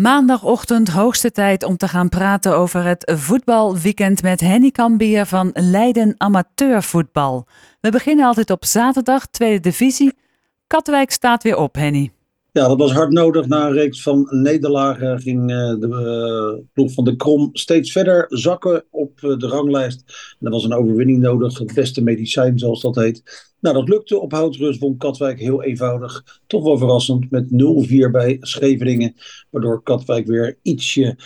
Maandagochtend hoogste tijd om te gaan praten over het voetbalweekend met Henny Kambier van Leiden Amateurvoetbal. We beginnen altijd op zaterdag, tweede divisie. Katwijk staat weer op, Henny. Ja, dat was hard nodig. Na een reeks van nederlagen ging uh, de uh, ploeg van de Krom steeds verder zakken op de ranglijst. En er was een overwinning nodig, het beste medicijn zoals dat heet. Nou, dat lukte. Op houtrust won Katwijk heel eenvoudig. Toch wel verrassend met 0-4 bij Scheveningen. Waardoor Katwijk weer ietsje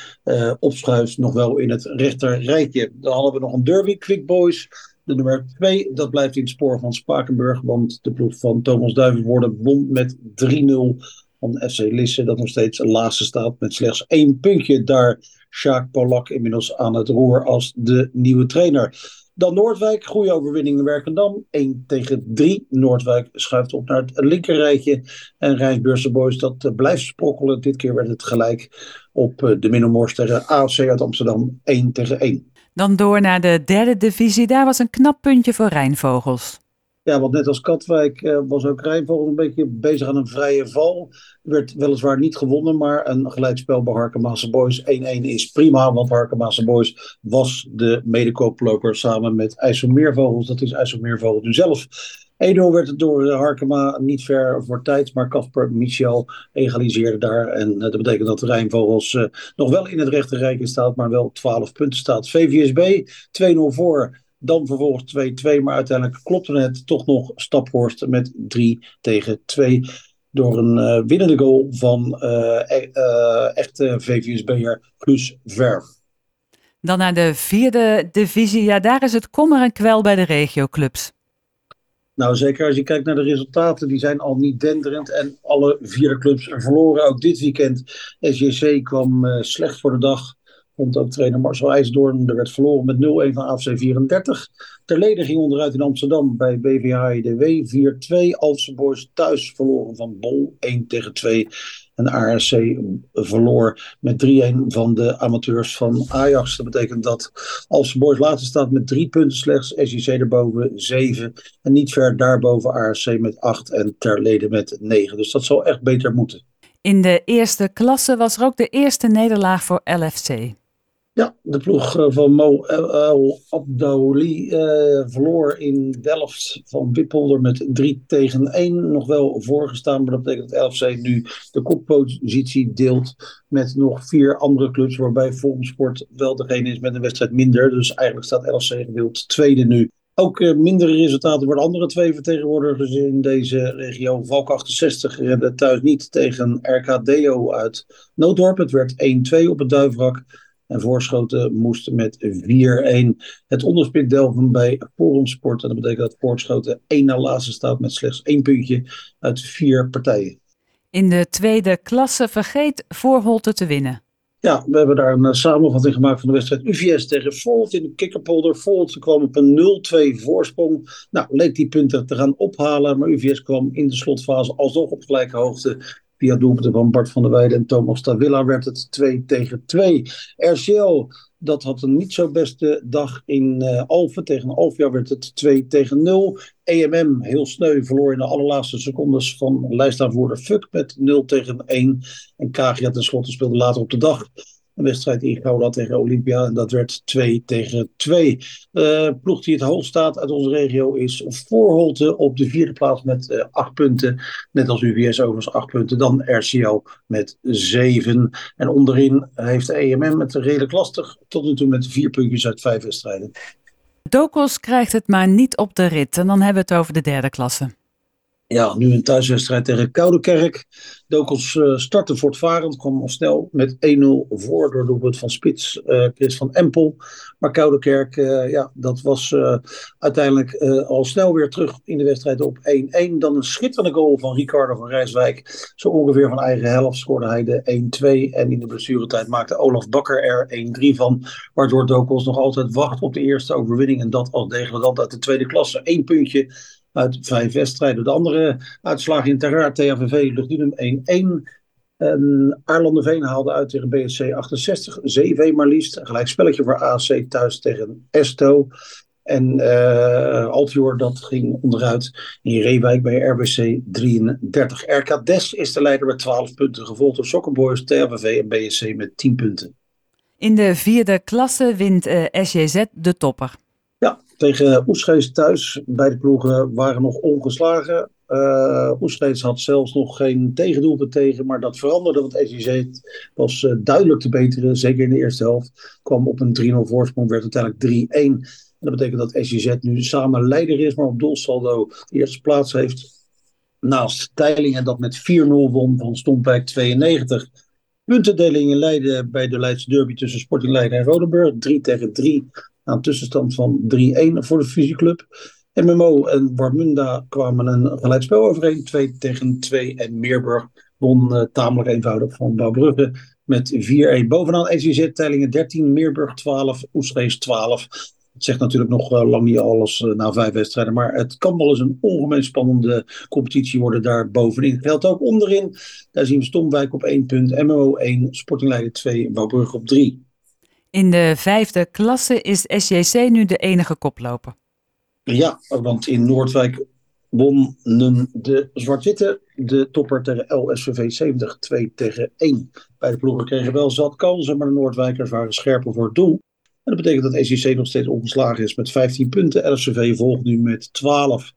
opschuift, nog wel in het rechter rijtje. Dan hadden we nog een derby, Quick Boys. De nummer 2, dat blijft in het spoor van Spakenburg. Want de ploeg van Thomas Duivenvoorde won met 3-0 van FC Lisse. Dat nog steeds laatste staat met slechts één puntje. Daar Sjaak Polak inmiddels aan het roer als de nieuwe trainer. Dan Noordwijk, goede overwinning in Werkendam. 1 tegen 3. Noordwijk schuift op naar het linkerrijtje. En Rijnsbeurse Boys, dat blijft sprokkelen. Dit keer werd het gelijk op de Middelmors tegen AFC uit Amsterdam. 1 tegen 1. Dan door naar de derde divisie. Daar was een knap puntje voor Rijnvogels. Ja, want net als Katwijk uh, was ook Rijnvogels een beetje bezig aan een vrije val. Werd weliswaar niet gewonnen, maar een gelijkspel bij Harkemaanse Boys 1-1 is prima. Want Harkemaanse Boys was de medekooploper samen met IJsselmeervogels. Dat is IJsselmeervogels nu zelf. 1-0 werd het door Harkema niet ver voor tijd, maar Casper Michel egaliseerde daar. En uh, dat betekent dat Rijnvogels uh, nog wel in het rechte rijtje staat, maar wel 12 punten staat. VVSB 2-0 voor. Dan vervolgens 2-2, maar uiteindelijk klopte het toch nog Staphorst met 3 tegen 2. Door een uh, winnende goal van echte VVSB'er Plus Verf. Dan naar de vierde divisie. Ja, daar is het kommer en kwel bij de regioclubs. Nou, zeker als je kijkt naar de resultaten, die zijn al niet denderend. En alle vier clubs verloren. Ook dit weekend. SJC kwam uh, slecht voor de dag. Vond ook trainer Marcel IJsdoorn. Er werd verloren met 0-1 van AFC 34. Terleden ging onderuit in Amsterdam bij BVHDW 4-2. Alpse Boys thuis verloren van Bol 1 tegen 2. En ARC verloor met 3-1 van de amateurs van Ajax. Dat betekent dat Alpse Boys laatste staat met 3 punten slechts. SJC erboven 7. En niet ver daarboven ARC met 8 en Terleden met 9. Dus dat zal echt beter moeten. In de eerste klasse was er ook de eerste nederlaag voor LFC. Ja, de ploeg van Mo El Abdaouli uh, verloor in Delft van Wippolder met 3 tegen 1. Nog wel voorgestaan, maar dat betekent dat LFC nu de koppositie deelt met nog vier andere clubs. Waarbij Volkssport wel degene is met een wedstrijd minder. Dus eigenlijk staat LFC gedeeld tweede nu. Ook uh, mindere resultaten voor de andere twee vertegenwoordigers in deze regio. Valk 68 redde thuis niet tegen RKDO uit Nooddorp. Het werd 1-2 op het Duivrak. En Voorschoten moest met 4-1 het onderspit delven bij Forumsport. En dat betekent dat Voorschoten één na laatste staat met slechts één puntje uit vier partijen. In de tweede klasse vergeet Voorholte te winnen. Ja, we hebben daar een samenvatting gemaakt van de wedstrijd UVS tegen Volt in de kikkerpolder. Volt kwam op een 0-2 voorsprong. Nou, leek die punten te gaan ophalen, maar UVS kwam in de slotfase alsnog op gelijke hoogte. Via doelpunten van Bart van der Weijden en Thomas Tavilla werd het 2 tegen 2. RCL, dat had een niet zo beste dag in uh, Alphen. Tegen Alphen werd het 2 tegen 0. EMM, heel sneu, verloor in de allerlaatste secondes van lijstaanvoerder Fuck met 0 tegen 1. En Kagia tenslotte speelde later op de dag een wedstrijd in Gouda tegen Olympia. En dat werd 2 tegen 2. Uh, ploeg die het hoogst staat uit onze regio is Voorholte op de vierde plaats met 8 uh, punten. Net als UVS overigens 8 punten. Dan RCL met 7. En onderin heeft de EMM het redelijk lastig. Tot nu toe met 4 puntjes uit 5 wedstrijden. Dokos krijgt het maar niet op de rit. En dan hebben we het over de derde klasse. Ja, nu een thuiswedstrijd tegen Koudekerk. Dokels uh, startte voortvarend, kwam al snel met 1-0 voor door doelpunt van Spits, uh, Chris van Empel. Maar Koudekerk, uh, ja, dat was uiteindelijk al snel weer terug in de wedstrijd op 1-1. Dan een schitterende goal van Ricardo van Rijswijk. Zo ongeveer van eigen helft scoorde hij de 1-2. En in de blessuretijd maakte Olaf Bakker er 1-3 van. Waardoor Dokels nog altijd wacht op de eerste overwinning. En dat als degradant uit de tweede klasse. Eén puntje uit vijf wedstrijden. De andere uitslagen in Terraar, THVV, Luchtdunum 1-1. En Arlanderveen haalde uit tegen BSC 68. 7 maar liefst. Gelijk spelletje voor AC thuis tegen Esto. En uh, Altior, dat ging onderuit in Reewijk bij RBC 33. RK Des is de leider met 12 punten, gevolgd door Soccerboys, TRVV en BSC met 10 punten. In de vierde klasse wint uh, SJZ de topper. Tegen Oesgees thuis. Beide ploegen waren nog ongeslagen. Uh, Oesgees had zelfs nog geen tegendoelpunt tegen, maar dat veranderde, want SJZ was uh, duidelijk te beteren, zeker in de eerste helft. Kwam op een 3-0 voorsprong, werd uiteindelijk 3-1. En dat betekent dat SJZ nu samen leider is, maar op doelsaldo de eerste plaats heeft. Naast Teilingen dat met 4-0 won van Stompijk 92. Puntendeling in Leiden bij de Leidse derby tussen Sporting Leiden en Rodenburg. 3 tegen 3 aan tussenstand van 3-1 voor de fusieclub. MMO en Warmunda kwamen een gelijkspel overeen. 2 tegen 2 en Meerburg won uh, tamelijk eenvoudig van Bouwbrugge met 4-1. Bovenaan ECZ teilingen 13, Meerburg 12, Oestrees 12. Het zegt natuurlijk nog uh, lang niet alles uh, na vijf wedstrijden. Maar het kan wel eens een ongemeen spannende competitie worden daar bovenin. Geldt ook onderin. Daar zien we Stomwijk op 1 punt, MMO 1, Sporting Leiden 2, Bouwbrugge op 3. In de vijfde klasse is SJC nu de enige koploper. Ja, want in Noordwijk wonnen de Zwart-Witte de topper tegen LSVV 70 2 tegen 1. Beide ploegen kregen wel zat kansen, maar de Noordwijkers waren scherper voor het doel. En dat betekent dat ECC nog steeds ongeslagen is met 15 punten. LSVV volgt nu met 12.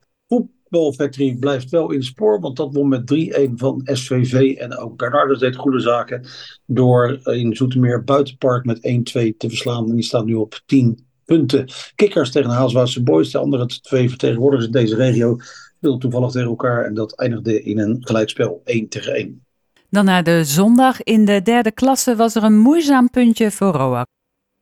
Voetbal Factory blijft wel in spoor, want dat won met 3-1 van SVV. En ook Bernardus deed goede zaken door in Zoetermeer Buitenpark met 1-2 te verslaan. En die staat nu op 10 punten. Kikkers tegen Haalswaardse Boys, de andere twee vertegenwoordigers in deze regio, speelden toevallig tegen elkaar. En dat eindigde in een gelijkspel 1 tegen 1. Dan naar de zondag. In de derde klasse was er een moeizaam puntje voor Roak.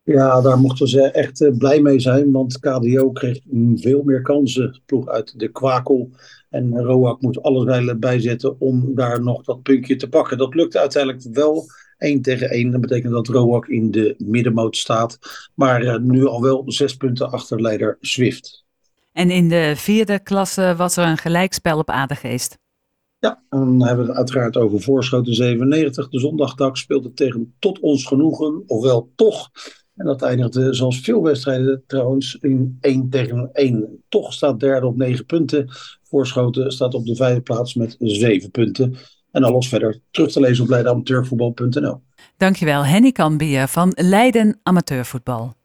Ja, daar mochten ze echt uh, blij mee zijn, want KDO kreeg veel meer kansen. Ploeg uit de kwakel. En Roak moet alles bijzetten om daar nog dat puntje te pakken. Dat lukte uiteindelijk wel 1 tegen 1. Dat betekent dat Roak in de middenmoot staat. Maar uh, nu al wel zes punten achter leider Swift. En in de vierde klasse was er een gelijkspel op Adegeest. Ja, dan hebben we het uiteraard over Voorschoten 97. De zondagdag speelde tegen Tot Ons Genoegen, ofwel Toch. En dat eindigde zoals veel wedstrijden trouwens in 1 tegen 1. Toch staat derde op 9 punten. Voorschoten staat op de vijfde plaats met 7 punten. En alles verder terug te lezen op leidenamateurvoetbal.nl. Dankjewel Henny Kambier van Leiden Amateurvoetbal.